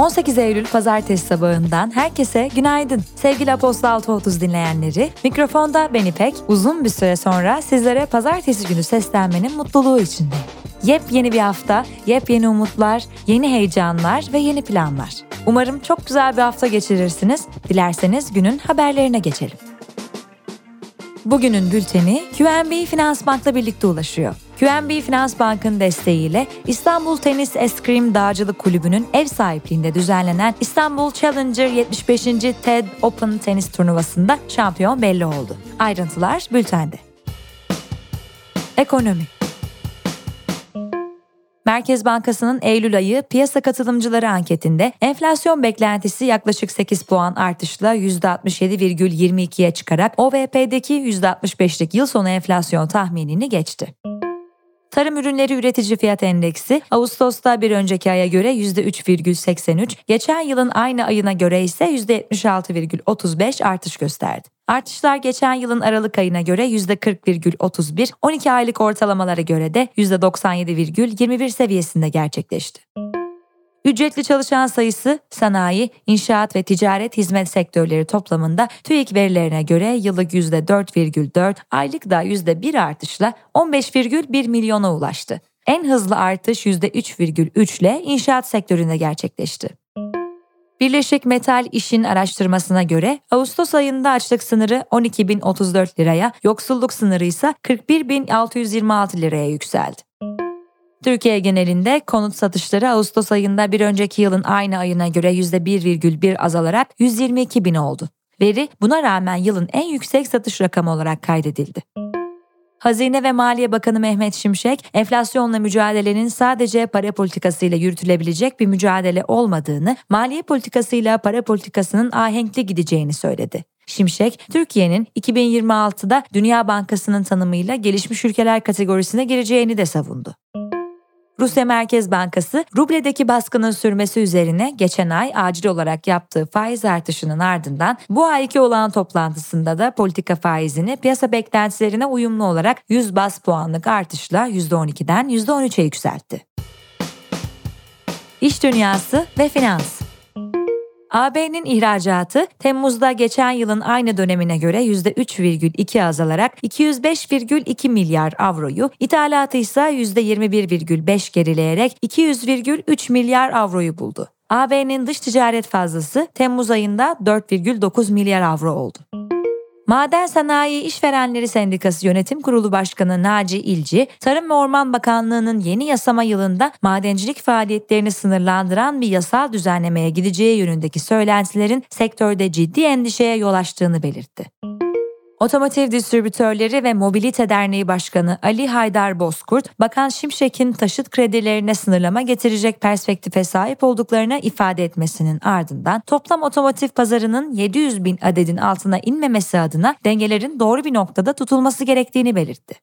18 Eylül pazartesi sabahından herkese günaydın. Sevgili Apostol 630 dinleyenleri, mikrofonda ben İpek, uzun bir süre sonra sizlere pazartesi günü seslenmenin mutluluğu içindeyim. Yepyeni bir hafta, yepyeni umutlar, yeni heyecanlar ve yeni planlar. Umarım çok güzel bir hafta geçirirsiniz. Dilerseniz günün haberlerine geçelim. Bugünün bülteni QNB Finansbank'la birlikte ulaşıyor. QNB Finans Bank'ın desteğiyle İstanbul Tenis Eskrim Dağcılık Kulübü'nün ev sahipliğinde düzenlenen İstanbul Challenger 75. TED Open Tenis Turnuvası'nda şampiyon belli oldu. Ayrıntılar bültende. Ekonomi Merkez Bankası'nın Eylül ayı piyasa katılımcıları anketinde enflasyon beklentisi yaklaşık 8 puan artışla %67,22'ye çıkarak OVP'deki %65'lik yıl sonu enflasyon tahminini geçti. Tarım ürünleri üretici fiyat endeksi Ağustos'ta bir önceki aya göre %3,83, geçen yılın aynı ayına göre ise %76,35 artış gösterdi. Artışlar geçen yılın Aralık ayına göre %40,31, 12 aylık ortalamalara göre de %97,21 seviyesinde gerçekleşti. Ücretli çalışan sayısı sanayi, inşaat ve ticaret hizmet sektörleri toplamında TÜİK verilerine göre yıllık %4,4, aylık da %1 artışla 15,1 milyona ulaştı. En hızlı artış %3,3 ile inşaat sektöründe gerçekleşti. Birleşik Metal İş'in araştırmasına göre Ağustos ayında açlık sınırı 12.034 liraya, yoksulluk sınırı ise 41.626 liraya yükseldi. Türkiye genelinde konut satışları Ağustos ayında bir önceki yılın aynı ayına göre %1,1 azalarak 122 bin oldu. Veri buna rağmen yılın en yüksek satış rakamı olarak kaydedildi. Hazine ve Maliye Bakanı Mehmet Şimşek, enflasyonla mücadelenin sadece para politikasıyla yürütülebilecek bir mücadele olmadığını, maliye politikasıyla para politikasının ahenkli gideceğini söyledi. Şimşek, Türkiye'nin 2026'da Dünya Bankası'nın tanımıyla gelişmiş ülkeler kategorisine gireceğini de savundu. Rusya Merkez Bankası rubledeki baskının sürmesi üzerine geçen ay acil olarak yaptığı faiz artışının ardından bu ayki olan toplantısında da politika faizini piyasa beklentilerine uyumlu olarak 100 bas puanlık artışla %12'den %13'e yükseltti. İş dünyası ve finans AB'nin ihracatı Temmuz'da geçen yılın aynı dönemine göre %3,2 azalarak 205,2 milyar avroyu, ithalatı ise %21,5 gerileyerek 200,3 milyar avroyu buldu. AB'nin dış ticaret fazlası Temmuz ayında 4,9 milyar avro oldu. Maden Sanayi İşverenleri Sendikası Yönetim Kurulu Başkanı Naci İlci, Tarım ve Orman Bakanlığı'nın yeni yasama yılında madencilik faaliyetlerini sınırlandıran bir yasal düzenlemeye gideceği yönündeki söylentilerin sektörde ciddi endişeye yol açtığını belirtti. Otomotiv Distribütörleri ve Mobilite Derneği Başkanı Ali Haydar Bozkurt, Bakan Şimşek'in taşıt kredilerine sınırlama getirecek perspektife sahip olduklarını ifade etmesinin ardından toplam otomotiv pazarının 700 bin adedin altına inmemesi adına dengelerin doğru bir noktada tutulması gerektiğini belirtti.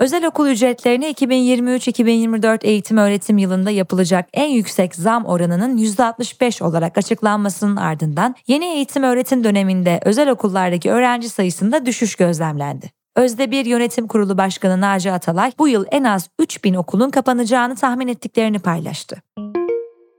Özel okul ücretlerini 2023-2024 eğitim öğretim yılında yapılacak en yüksek zam oranının %65 olarak açıklanmasının ardından yeni eğitim öğretim döneminde özel okullardaki öğrenci sayısında düşüş gözlemlendi. Özde bir yönetim kurulu başkanı Naci Atalay bu yıl en az 3000 okulun kapanacağını tahmin ettiklerini paylaştı.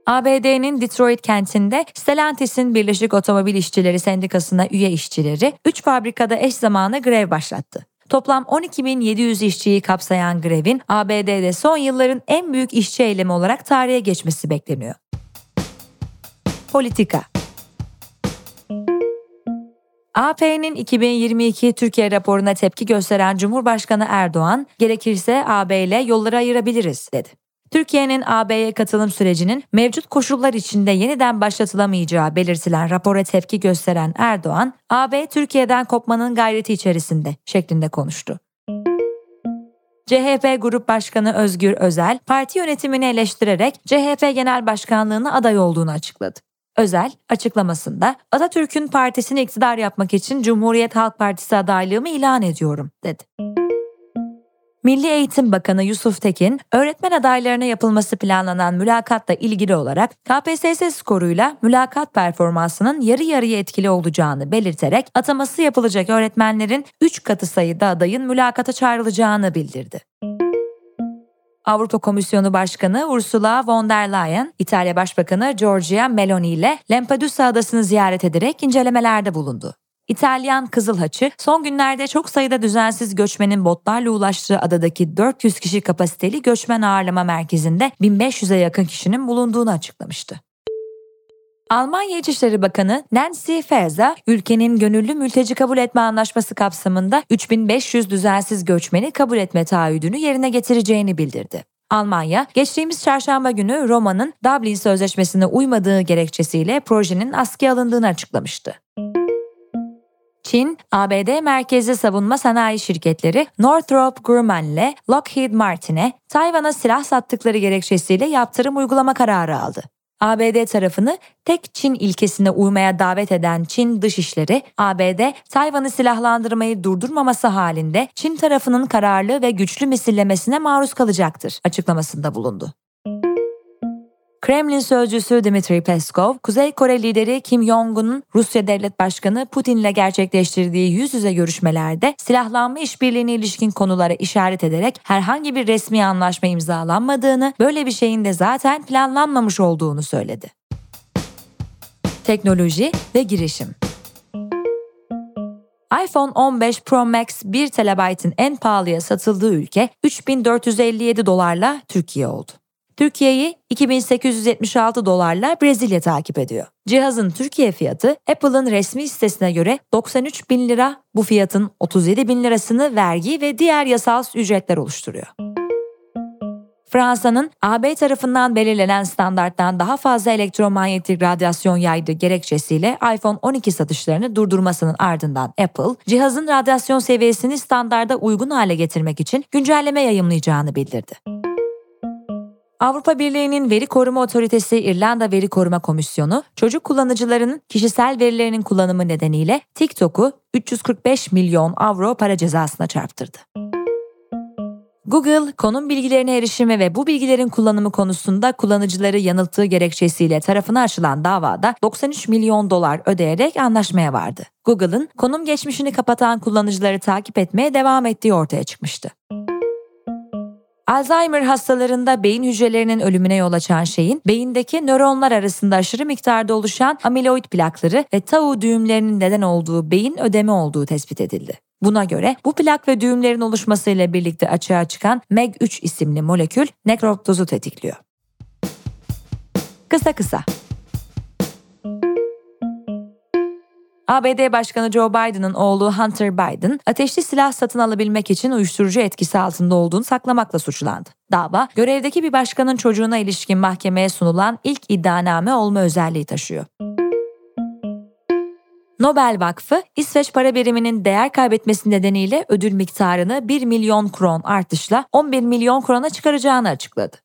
ABD'nin Detroit kentinde Stellantis'in Birleşik Otomobil İşçileri Sendikası'na üye işçileri 3 fabrikada eş zamanlı grev başlattı. Toplam 12.700 işçiyi kapsayan grevin ABD'de son yılların en büyük işçi eylemi olarak tarihe geçmesi bekleniyor. Politika AP'nin 2022 Türkiye raporuna tepki gösteren Cumhurbaşkanı Erdoğan, gerekirse AB ile yolları ayırabiliriz dedi. Türkiye'nin AB'ye katılım sürecinin mevcut koşullar içinde yeniden başlatılamayacağı belirtilen rapora tepki gösteren Erdoğan, AB Türkiye'den kopmanın gayreti içerisinde şeklinde konuştu. CHP Grup Başkanı Özgür Özel, parti yönetimini eleştirerek CHP Genel Başkanlığına aday olduğunu açıkladı. Özel, açıklamasında Atatürk'ün partisini iktidar yapmak için Cumhuriyet Halk Partisi adaylığımı ilan ediyorum, dedi. Milli Eğitim Bakanı Yusuf Tekin, öğretmen adaylarına yapılması planlanan mülakatla ilgili olarak KPSS skoruyla mülakat performansının yarı yarıya etkili olacağını belirterek ataması yapılacak öğretmenlerin 3 katı sayıda adayın mülakata çağrılacağını bildirdi. Avrupa Komisyonu Başkanı Ursula von der Leyen, İtalya Başbakanı Giorgia Meloni ile Lampedusa adasını ziyaret ederek incelemelerde bulundu. İtalyan Kızıl Haçı son günlerde çok sayıda düzensiz göçmenin botlarla ulaştığı adadaki 400 kişi kapasiteli göçmen ağırlama merkezinde 1500'e yakın kişinin bulunduğunu açıklamıştı. Almanya İçişleri Bakanı Nancy Faeser, ülkenin gönüllü mülteci kabul etme anlaşması kapsamında 3500 düzensiz göçmeni kabul etme taahhüdünü yerine getireceğini bildirdi. Almanya, geçtiğimiz çarşamba günü Roma'nın Dublin Sözleşmesi'ne uymadığı gerekçesiyle projenin askıya alındığını açıklamıştı. Çin, ABD merkezli savunma sanayi şirketleri Northrop Grumman ile Lockheed Martin'e Tayvan'a silah sattıkları gerekçesiyle yaptırım uygulama kararı aldı. ABD tarafını tek Çin ilkesine uymaya davet eden Çin Dışişleri, ABD Tayvan'ı silahlandırmayı durdurmaması halinde Çin tarafının kararlı ve güçlü misillemesine maruz kalacaktır açıklamasında bulundu. Kremlin sözcüsü Dmitry Peskov, Kuzey Kore lideri Kim Jong-un'un Rusya Devlet Başkanı Putin ile gerçekleştirdiği yüz yüze görüşmelerde silahlanma işbirliğine ilişkin konulara işaret ederek herhangi bir resmi anlaşma imzalanmadığını, böyle bir şeyin de zaten planlanmamış olduğunu söyledi. Teknoloji ve girişim iPhone 15 Pro Max 1 TB'ın en pahalıya satıldığı ülke 3457 dolarla Türkiye oldu. Türkiye'yi 2876 dolarla Brezilya takip ediyor. Cihazın Türkiye fiyatı Apple'ın resmi sitesine göre 93 bin lira, bu fiyatın 37 bin lirasını vergi ve diğer yasal ücretler oluşturuyor. Fransa'nın AB tarafından belirlenen standarttan daha fazla elektromanyetik radyasyon yaydığı gerekçesiyle iPhone 12 satışlarını durdurmasının ardından Apple, cihazın radyasyon seviyesini standarda uygun hale getirmek için güncelleme yayımlayacağını bildirdi. Avrupa Birliği'nin Veri Koruma Otoritesi İrlanda Veri Koruma Komisyonu, çocuk kullanıcılarının kişisel verilerinin kullanımı nedeniyle TikTok'u 345 milyon avro para cezasına çarptırdı. Google, konum bilgilerine erişimi ve bu bilgilerin kullanımı konusunda kullanıcıları yanılttığı gerekçesiyle tarafına açılan davada 93 milyon dolar ödeyerek anlaşmaya vardı. Google'ın konum geçmişini kapatan kullanıcıları takip etmeye devam ettiği ortaya çıkmıştı. Alzheimer hastalarında beyin hücrelerinin ölümüne yol açan şeyin beyindeki nöronlar arasında aşırı miktarda oluşan amiloid plakları ve tau düğümlerinin neden olduğu beyin ödemi olduğu tespit edildi. Buna göre bu plak ve düğümlerin oluşmasıyla birlikte açığa çıkan MEG3 isimli molekül nekroptozu tetikliyor. Kısa kısa ABD Başkanı Joe Biden'ın oğlu Hunter Biden, ateşli silah satın alabilmek için uyuşturucu etkisi altında olduğunu saklamakla suçlandı. Dava, görevdeki bir başkanın çocuğuna ilişkin mahkemeye sunulan ilk iddianame olma özelliği taşıyor. Nobel Vakfı, İsveç para biriminin değer kaybetmesi nedeniyle ödül miktarını 1 milyon kron artışla 11 milyon krona çıkaracağını açıkladı.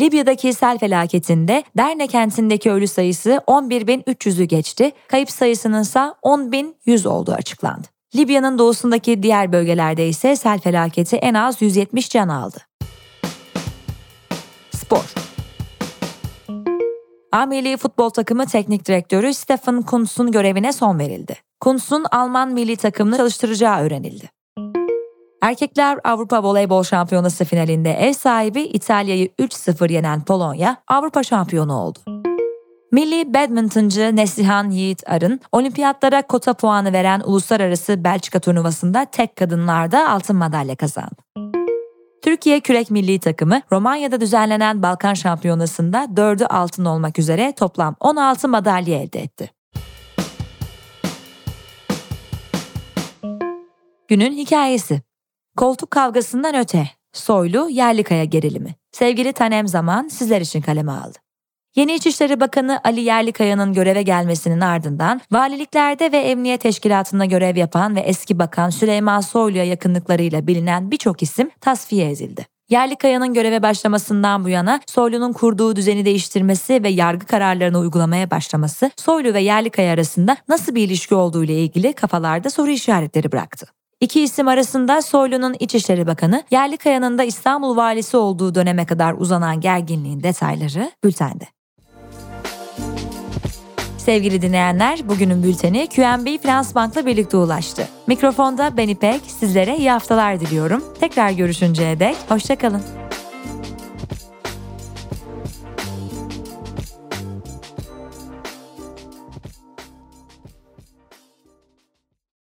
Libya'daki sel felaketinde Derne kentindeki ölü sayısı 11.300'ü geçti, kayıp sayısının ise 10.100 olduğu açıklandı. Libya'nın doğusundaki diğer bölgelerde ise sel felaketi en az 170 can aldı. Spor A Futbol Takımı Teknik Direktörü Stefan Kuntz'un görevine son verildi. Kuntz'un Alman milli takımını çalıştıracağı öğrenildi. Erkekler Avrupa Voleybol Şampiyonası finalinde ev sahibi İtalya'yı 3-0 yenen Polonya Avrupa şampiyonu oldu. Milli badmintoncu Neslihan Yiğit Arın, olimpiyatlara kota puanı veren uluslararası Belçika turnuvasında tek kadınlarda altın madalya kazandı. Türkiye Kürek Milli Takımı Romanya'da düzenlenen Balkan Şampiyonası'nda 4'ü altın olmak üzere toplam 16 madalya elde etti. Günün hikayesi Koltuk kavgasından öte, soylu Yerlikaya gerilimi. Sevgili Tanem Zaman sizler için kaleme aldı. Yeni İçişleri Bakanı Ali Yerlikaya'nın göreve gelmesinin ardından valiliklerde ve emniyet teşkilatında görev yapan ve eski bakan Süleyman Soylu'ya yakınlıklarıyla bilinen birçok isim tasfiye edildi. Yerlikaya'nın göreve başlamasından bu yana Soylu'nun kurduğu düzeni değiştirmesi ve yargı kararlarını uygulamaya başlaması Soylu ve Yerlikaya arasında nasıl bir ilişki olduğu ile ilgili kafalarda soru işaretleri bıraktı. İki isim arasında Soylu'nun İçişleri Bakanı, Yerlikaya'nın da İstanbul valisi olduğu döneme kadar uzanan gerginliğin detayları bültende. Sevgili dinleyenler, bugünün bülteni QNB Finans Bank'la birlikte ulaştı. Mikrofonda ben İpek, sizlere iyi haftalar diliyorum. Tekrar görüşünceye dek, hoşçakalın.